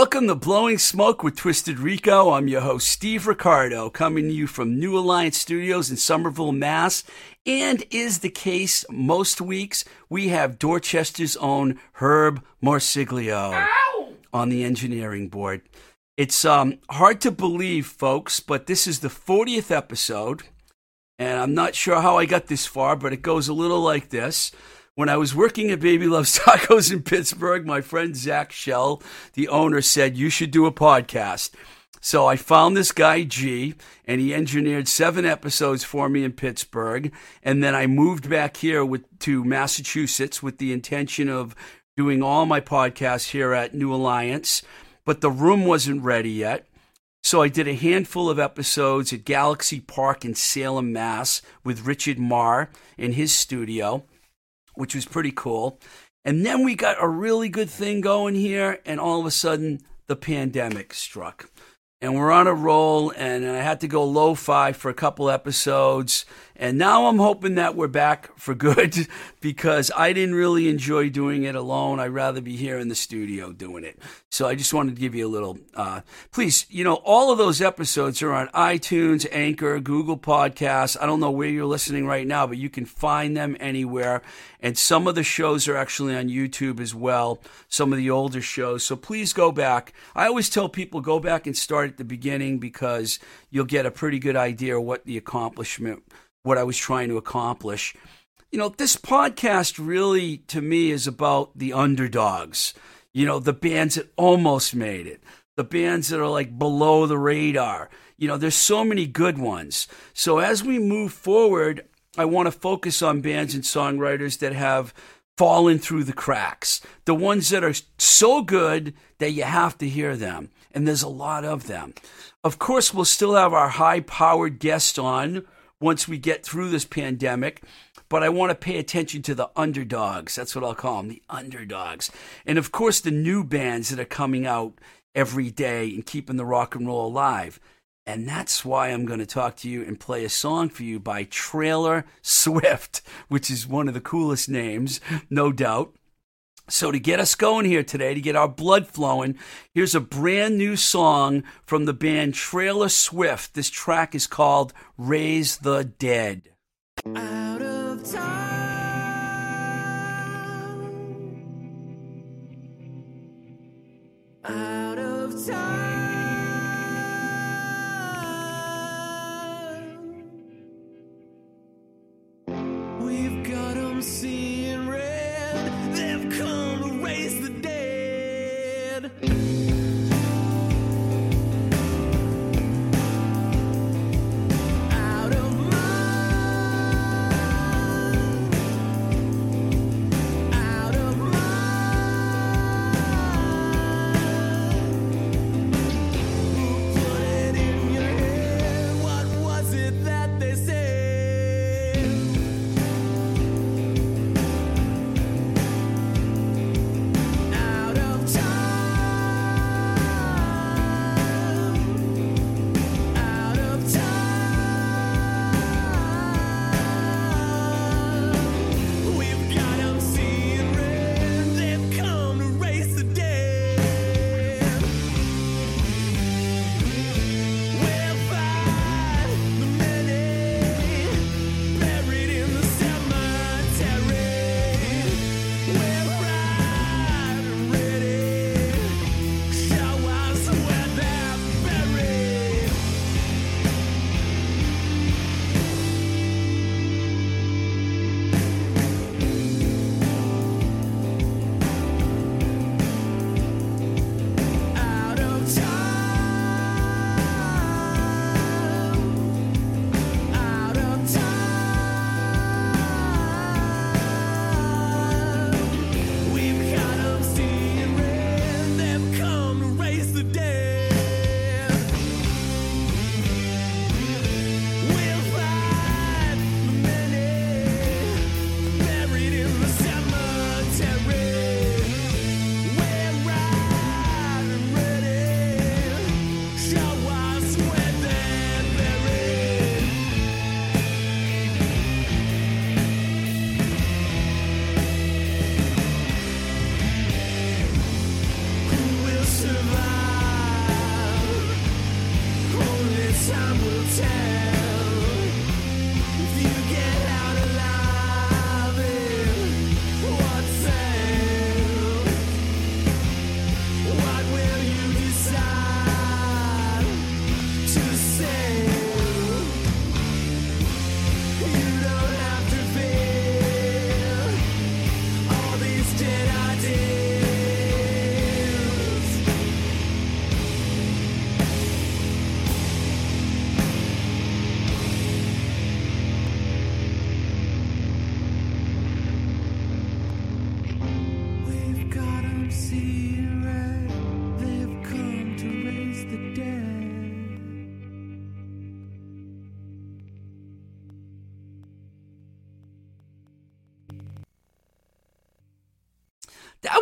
Welcome to Blowing Smoke with Twisted Rico. I'm your host, Steve Ricardo, coming to you from New Alliance Studios in Somerville, Mass. And is the case most weeks, we have Dorchester's own Herb Morsiglio on the engineering board. It's um, hard to believe, folks, but this is the 40th episode. And I'm not sure how I got this far, but it goes a little like this. When I was working at Baby Loves Tacos in Pittsburgh, my friend Zach Shell, the owner, said, You should do a podcast. So I found this guy, G, and he engineered seven episodes for me in Pittsburgh. And then I moved back here with, to Massachusetts with the intention of doing all my podcasts here at New Alliance. But the room wasn't ready yet. So I did a handful of episodes at Galaxy Park in Salem, Mass, with Richard Marr in his studio which was pretty cool. And then we got a really good thing going here, and all of a sudden the pandemic struck. And we're on a roll, and I had to go lo fi for a couple episodes. And now I'm hoping that we're back for good because I didn't really enjoy doing it alone. I'd rather be here in the studio doing it. So I just wanted to give you a little, uh, please, you know, all of those episodes are on iTunes, Anchor, Google Podcasts. I don't know where you're listening right now, but you can find them anywhere. And some of the shows are actually on YouTube as well, some of the older shows. So please go back. I always tell people go back and start at the beginning because you'll get a pretty good idea of what the accomplishment what I was trying to accomplish. You know, this podcast really, to me, is about the underdogs. You know, the bands that almost made it, the bands that are like below the radar. You know, there's so many good ones. So as we move forward, I want to focus on bands and songwriters that have fallen through the cracks, the ones that are so good that you have to hear them. And there's a lot of them. Of course, we'll still have our high powered guest on once we get through this pandemic. But I want to pay attention to the underdogs. That's what I'll call them, the underdogs. And of course, the new bands that are coming out every day and keeping the rock and roll alive. And that's why I'm going to talk to you and play a song for you by Trailer Swift, which is one of the coolest names, no doubt. So, to get us going here today, to get our blood flowing, here's a brand new song from the band Trailer Swift. This track is called Raise the Dead. Out of time.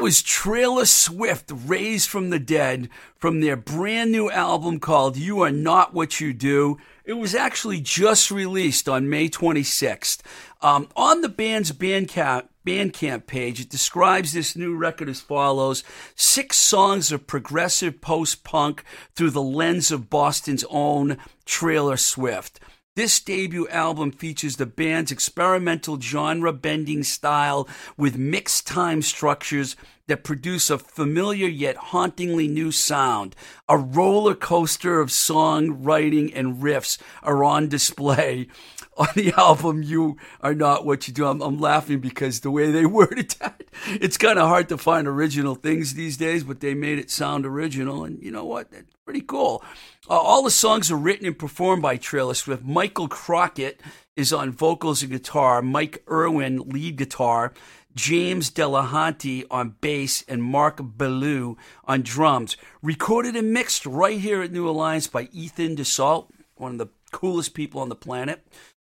Was Trailer Swift, Raised from the Dead, from their brand new album called You Are Not What You Do. It was actually just released on May 26th. Um, on the band's Bandcamp, Bandcamp page, it describes this new record as follows Six songs of progressive post punk through the lens of Boston's own Trailer Swift. This debut album features the band's experimental genre bending style with mixed time structures that produce a familiar yet hauntingly new sound. A roller coaster of song writing and riffs are on display on the album You Are Not What You Do. I'm, I'm laughing because the way they worded that, it's kind of hard to find original things these days, but they made it sound original. And you know what? That's pretty cool. Uh, all the songs are written and performed by Trailer Swift. Michael Crockett is on vocals and guitar, Mike Irwin lead guitar, James Delahanty on bass, and Mark Ballou on drums. Recorded and mixed right here at New Alliance by Ethan Dussault, one of the coolest people on the planet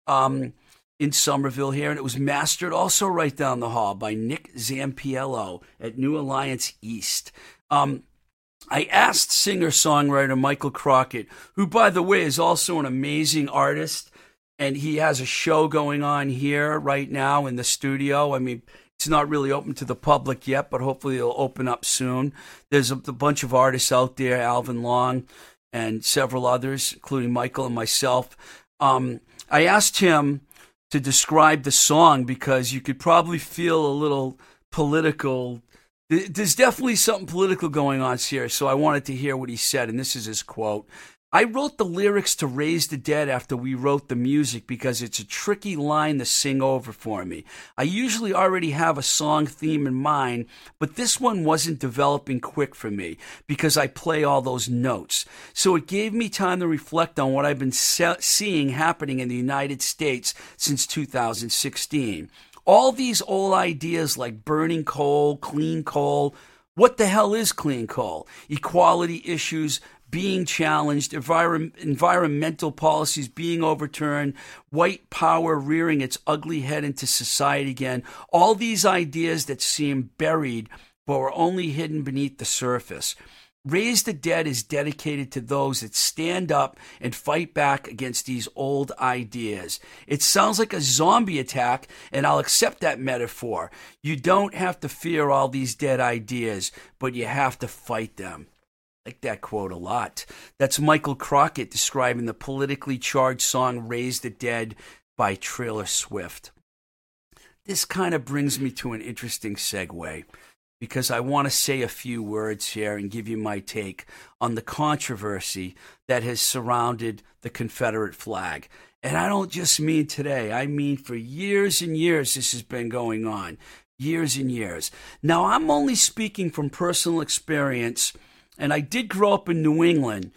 um, in Somerville here, and it was mastered also right down the hall by Nick Zampiello at New Alliance East. Um, I asked singer songwriter Michael Crockett, who, by the way, is also an amazing artist, and he has a show going on here right now in the studio. I mean, it's not really open to the public yet, but hopefully it'll open up soon. There's a, a bunch of artists out there, Alvin Long and several others, including Michael and myself. Um, I asked him to describe the song because you could probably feel a little political. There's definitely something political going on here, so I wanted to hear what he said, and this is his quote. I wrote the lyrics to Raise the Dead after we wrote the music because it's a tricky line to sing over for me. I usually already have a song theme in mind, but this one wasn't developing quick for me because I play all those notes. So it gave me time to reflect on what I've been se- seeing happening in the United States since 2016. All these old ideas like burning coal, clean coal, what the hell is clean coal? Equality issues, being challenged, envir- environmental policies being overturned, white power rearing its ugly head into society again. All these ideas that seem buried but were only hidden beneath the surface. Raise the Dead is dedicated to those that stand up and fight back against these old ideas. It sounds like a zombie attack, and I'll accept that metaphor. You don't have to fear all these dead ideas, but you have to fight them like that quote a lot. That's Michael Crockett describing the politically charged song Raise the Dead by Trailer Swift. This kind of brings me to an interesting segue because I want to say a few words here and give you my take on the controversy that has surrounded the Confederate flag. And I don't just mean today, I mean for years and years this has been going on. Years and years. Now, I'm only speaking from personal experience and I did grow up in New England,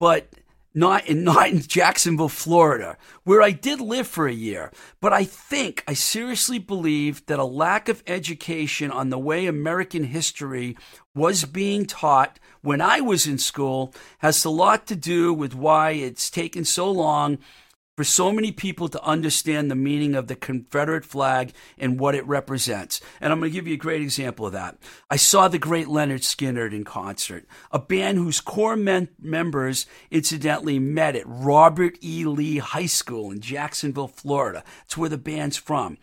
but not in not in Jacksonville, Florida, where I did live for a year. But I think I seriously believe that a lack of education on the way American history was being taught when I was in school has a lot to do with why it's taken so long for so many people to understand the meaning of the Confederate flag and what it represents. And I'm going to give you a great example of that. I saw the great Lynyrd Skynyrd in concert, a band whose core men- members incidentally met at Robert E. Lee High School in Jacksonville, Florida. It's where the band's from.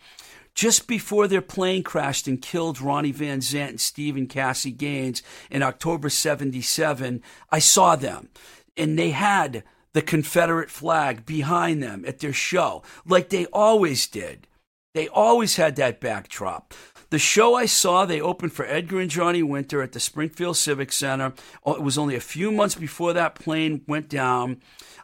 Just before their plane crashed and killed Ronnie Van Zant and Stephen Cassie Gaines in October 77, I saw them. And they had the Confederate flag behind them at their show, like they always did. They always had that backdrop. The show I saw, they opened for Edgar and Johnny Winter at the Springfield Civic Center. Oh, it was only a few months before that plane went down.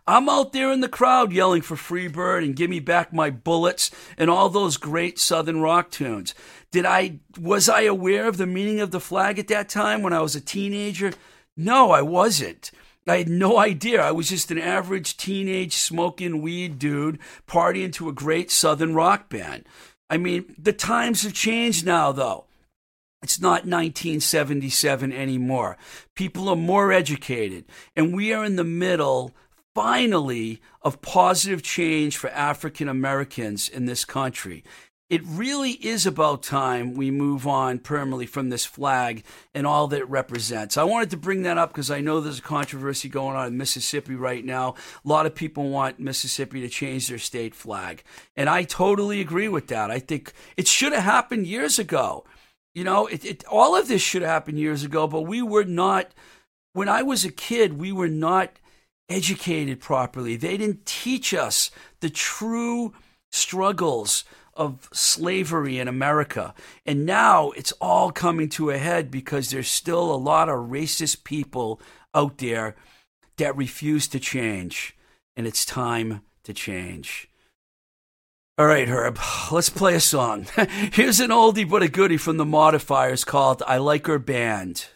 I'm out there in the crowd yelling for Freebird and Give Me Back My Bullets and all those great Southern rock tunes. Did I was I aware of the meaning of the flag at that time when I was a teenager? No, I wasn't. I had no idea. I was just an average teenage smoking weed dude partying to a great southern rock band. I mean, the times have changed now, though. It's not 1977 anymore. People are more educated, and we are in the middle, finally, of positive change for African Americans in this country. It really is about time we move on permanently from this flag and all that it represents. I wanted to bring that up because I know there's a controversy going on in Mississippi right now. A lot of people want Mississippi to change their state flag. And I totally agree with that. I think it should have happened years ago. You know, it, it, all of this should have happened years ago, but we were not, when I was a kid, we were not educated properly. They didn't teach us the true struggles of slavery in America. And now it's all coming to a head because there's still a lot of racist people out there that refuse to change. And it's time to change. All right, Herb, let's play a song. Here's an oldie but a goodie from the Modifiers called I Like Her Band.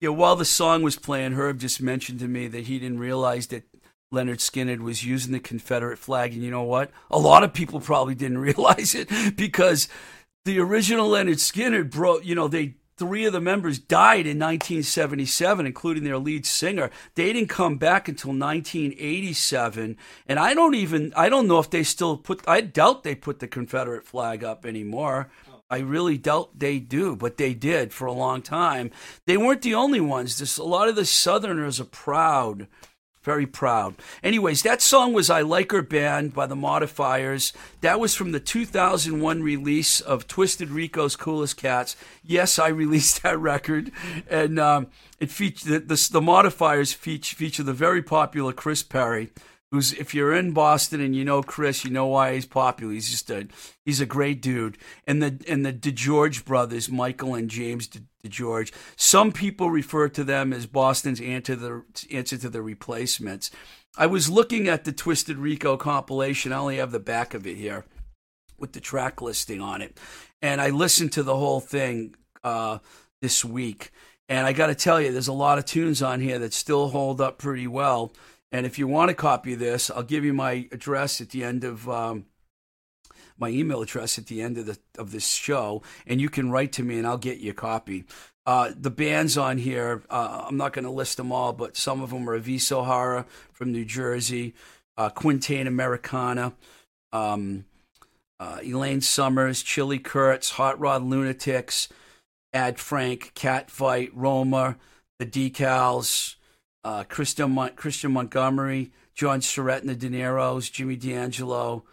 Yeah, while the song was playing, Herb just mentioned to me that he didn't realize that Lynyrd Skynyrd was using the Confederate flag. And you know what? A lot of people probably didn't realize it because the original Lynyrd Skynyrd—broke. you know, they three of the members died in 1977, including their lead singer. They didn't come back until 1987, and I don't even I don't know if they still put. I doubt they put the Confederate flag up anymore. I really doubt they do, but they did for a long time. They weren't the only ones. This, a lot of the Southerners are proud, very proud. Anyways, that song was I Like Her Band by the Modifiers. That was from the 2001 release of Twisted Rico's Coolest Cats. Yes, I released that record. And um, it featured the, the, the Modifiers feature, feature the very popular Chris Perry who's if you're in Boston and you know Chris, you know why he's popular. He's just a he's a great dude. And the and the DeGeorge brothers, Michael and James De, DeGeorge. Some people refer to them as Boston's answer to the answer to the replacements. I was looking at the Twisted Rico compilation. I only have the back of it here with the track listing on it, and I listened to the whole thing uh, this week. And I got to tell you, there's a lot of tunes on here that still hold up pretty well. And if you want a copy this, I'll give you my address at the end of um, my email address at the end of the of this show, and you can write to me, and I'll get you a copy. Uh, the bands on here, uh, I'm not going to list them all, but some of them are Aviso Hara from New Jersey, uh, Quintaine Americana, um, uh, Elaine Summers, Chili Kurtz, Hot Rod Lunatics, Ad Frank, Cat Fight, Roma, The Decals, uh, Christian, Mon- Christian Montgomery, John Surratt and the De Jimmy D'Angelo,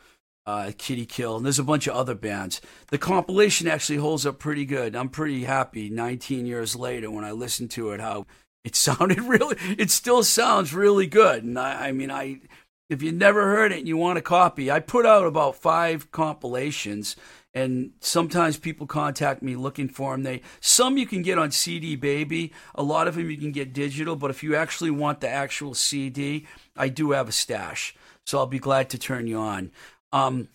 uh, Kitty Kill, and there's a bunch of other bands. The compilation actually holds up pretty good. I'm pretty happy 19 years later when I listen to it, how it sounded really, it still sounds really good. And I, I mean, I, if you never heard it and you want a copy, I put out about five compilations and sometimes people contact me looking for them. They some you can get on CD Baby, a lot of them you can get digital. But if you actually want the actual CD, I do have a stash, so I'll be glad to turn you on um,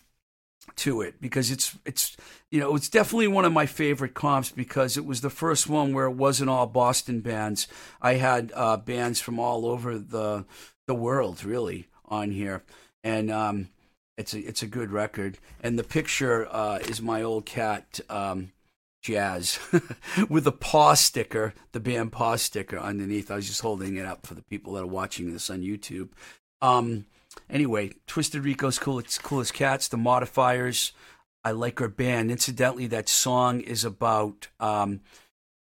to it because it's it's you know it's definitely one of my favorite comps because it was the first one where it wasn't all Boston bands. I had uh, bands from all over the the world really on here, and um, it's a it's a good record, and the picture uh, is my old cat um, Jazz with a paw sticker, the band paw sticker underneath. I was just holding it up for the people that are watching this on YouTube. Um, anyway, Twisted Rico's coolest coolest cats, the Modifiers. I like her band. Incidentally, that song is about. Um,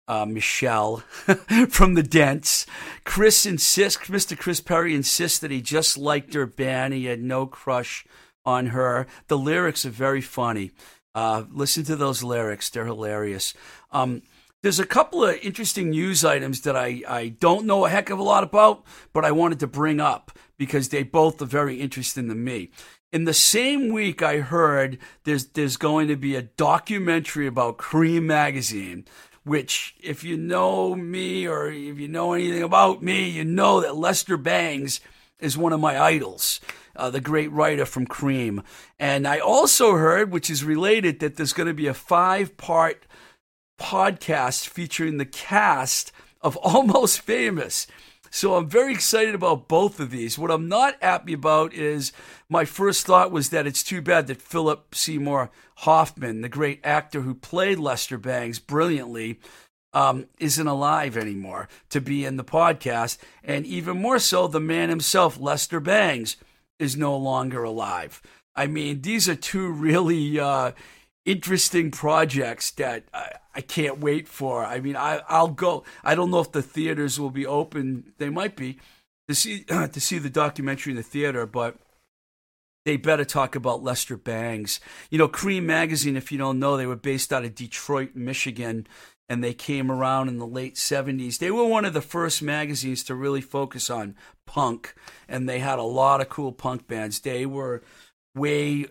uh, Michelle from the Dents. Chris insists, Mr. Chris Perry insists that he just liked her band. He had no crush on her. The lyrics are very funny. Uh, listen to those lyrics; they're hilarious. Um, there's a couple of interesting news items that I, I don't know a heck of a lot about, but I wanted to bring up because they both are very interesting to me. In the same week, I heard there's there's going to be a documentary about Creem magazine, which, if you know me or if you know anything about me, you know that Lester Bangs is one of my idols uh, the great writer from Creem. And I also heard, which is related, that there's going to be a five part podcast featuring the cast of Almost Famous. So I'm very excited about both of these. What I'm not happy about is my first thought was that it's too bad that Philip Seymour Hoffman, the great actor who played Lester Bangs brilliantly, um, isn't alive anymore to be in the podcast. And even more so, the man himself, Lester Bangs, is no longer alive. I mean, these are two really uh, interesting projects that I, I, can't wait for. I mean, I, I'll go. I don't know if the theaters will be open. They might be to see to see the documentary in the theater, but they better talk about Lester Bangs. You know, Creem Magazine, if you don't know, they were based out of Detroit, Michigan and they came around in the late 70s. They were one of the first magazines to really focus on punk, and they had a lot of cool punk bands. They were way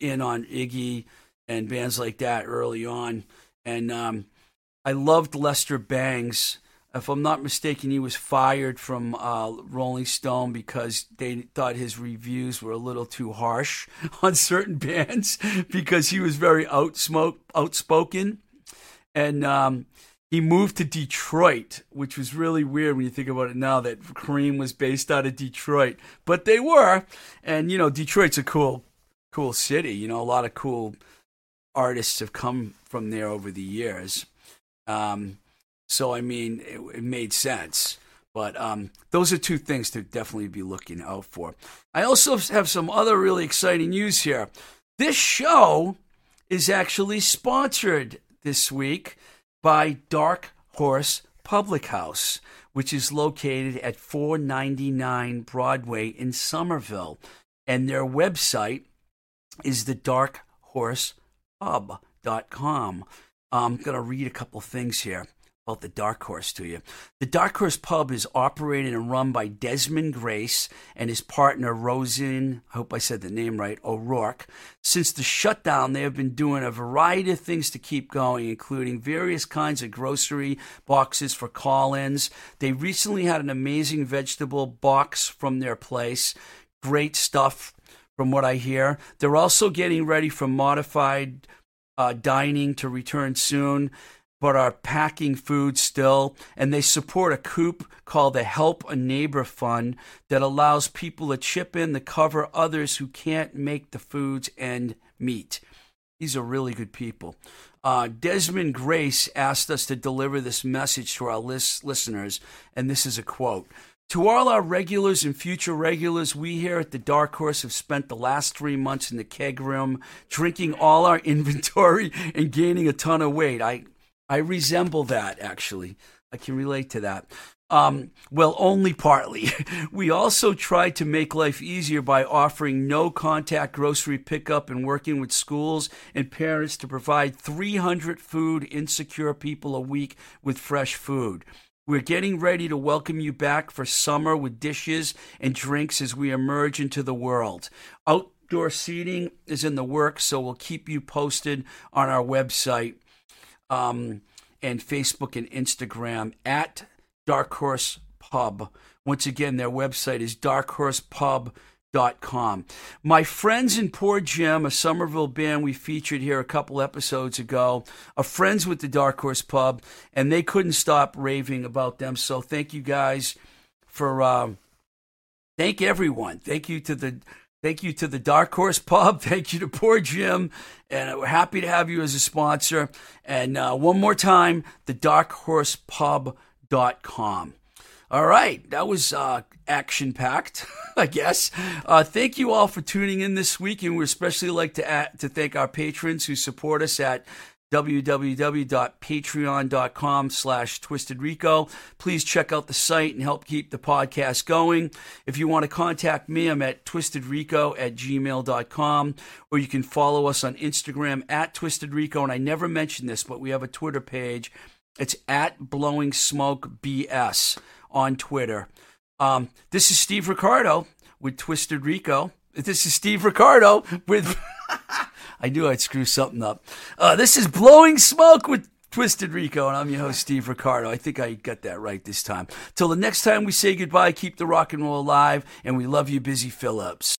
in on Iggy and bands like that early on. And um, I loved Lester Bangs. If I'm not mistaken, he was fired from uh, Rolling Stone because they thought his reviews were a little too harsh on certain bands because he was very outsmoke, outspoken and um, he moved to Detroit, which was really weird when you think about it now that Creem was based out of Detroit, but they were, and you know Detroit's a cool, cool city. You know, a lot of cool artists have come from there over the years. Um, so I mean, it, it made sense. But um, those are two things to definitely be looking out for. I also have some other really exciting news here. This show is actually sponsored this week by Dark Horse Public House, which is located at 499 Broadway in Somerville. And their website is the darkhorsepub.com. I'm going to read a couple things here. About the Dark Horse to you. The Dark Horse Pub is operated and run by Desmond Grace and his partner Roseanne, I hope I said the name right, O'Rourke. Since the shutdown, they have been doing a variety of things to keep going, including various kinds of grocery boxes for call ins. They recently had an amazing vegetable box from their place. Great stuff from what I hear. They're also getting ready for modified uh, dining to return soon but are packing food still. And they support a coop called the Help a Neighbor Fund that allows people to chip in to cover others who can't make the foods and meet. These are really good people. Uh, Desmond Grace asked us to deliver this message to our list- listeners, and this is a quote. To all our regulars and future regulars, we here at the Dark Horse have spent the last three months in the keg room, drinking all our inventory and gaining a ton of weight. I I resemble that, actually. I can relate to that. Um, well, only partly. We also tried to make life easier by offering no contact grocery pickup and working with schools and parents to provide 300 food insecure people a week with fresh food. We're getting ready to welcome you back for summer with dishes and drinks as we emerge into the world. Outdoor seating is in the works, so we'll keep you posted on our website um, and Facebook and Instagram at Dark Horse Pub. Once again, their website is darkhorsepub.com. My friends in Poor Jim, a Somerville band we featured here a couple episodes ago, are friends with the Dark Horse Pub, and they couldn't stop raving about them. So thank you guys for. Uh, thank everyone. Thank you to the Thank you to the Dark Horse Pub. Thank you to Poor Jim. And we're happy to have you as a sponsor. And uh, one more time, the darkhorsepub.com. All right, that was uh, action packed, I guess. Uh, thank you all for tuning in this week, and we especially like to add, to thank our patrons who support us at www.patreon.com slash twistedrico. Please check out the site and help keep the podcast going. If you want to contact me, I'm at twistedrico at gmail.com or you can follow us on Instagram at twistedrico. And I never mentioned this, but we have a Twitter page. It's at blowing smoke BS on Twitter. Um, this is Steve Ricardo with Twisted Rico. This is Steve Ricardo with... I knew I'd screw something up. Uh, this is Blowing Smoke with Twisted Rico, and I'm your host, Steve Ricardo. I think I got that right this time. Till the next time we say goodbye, keep the rock and roll alive, and we love you, Busy Phillips.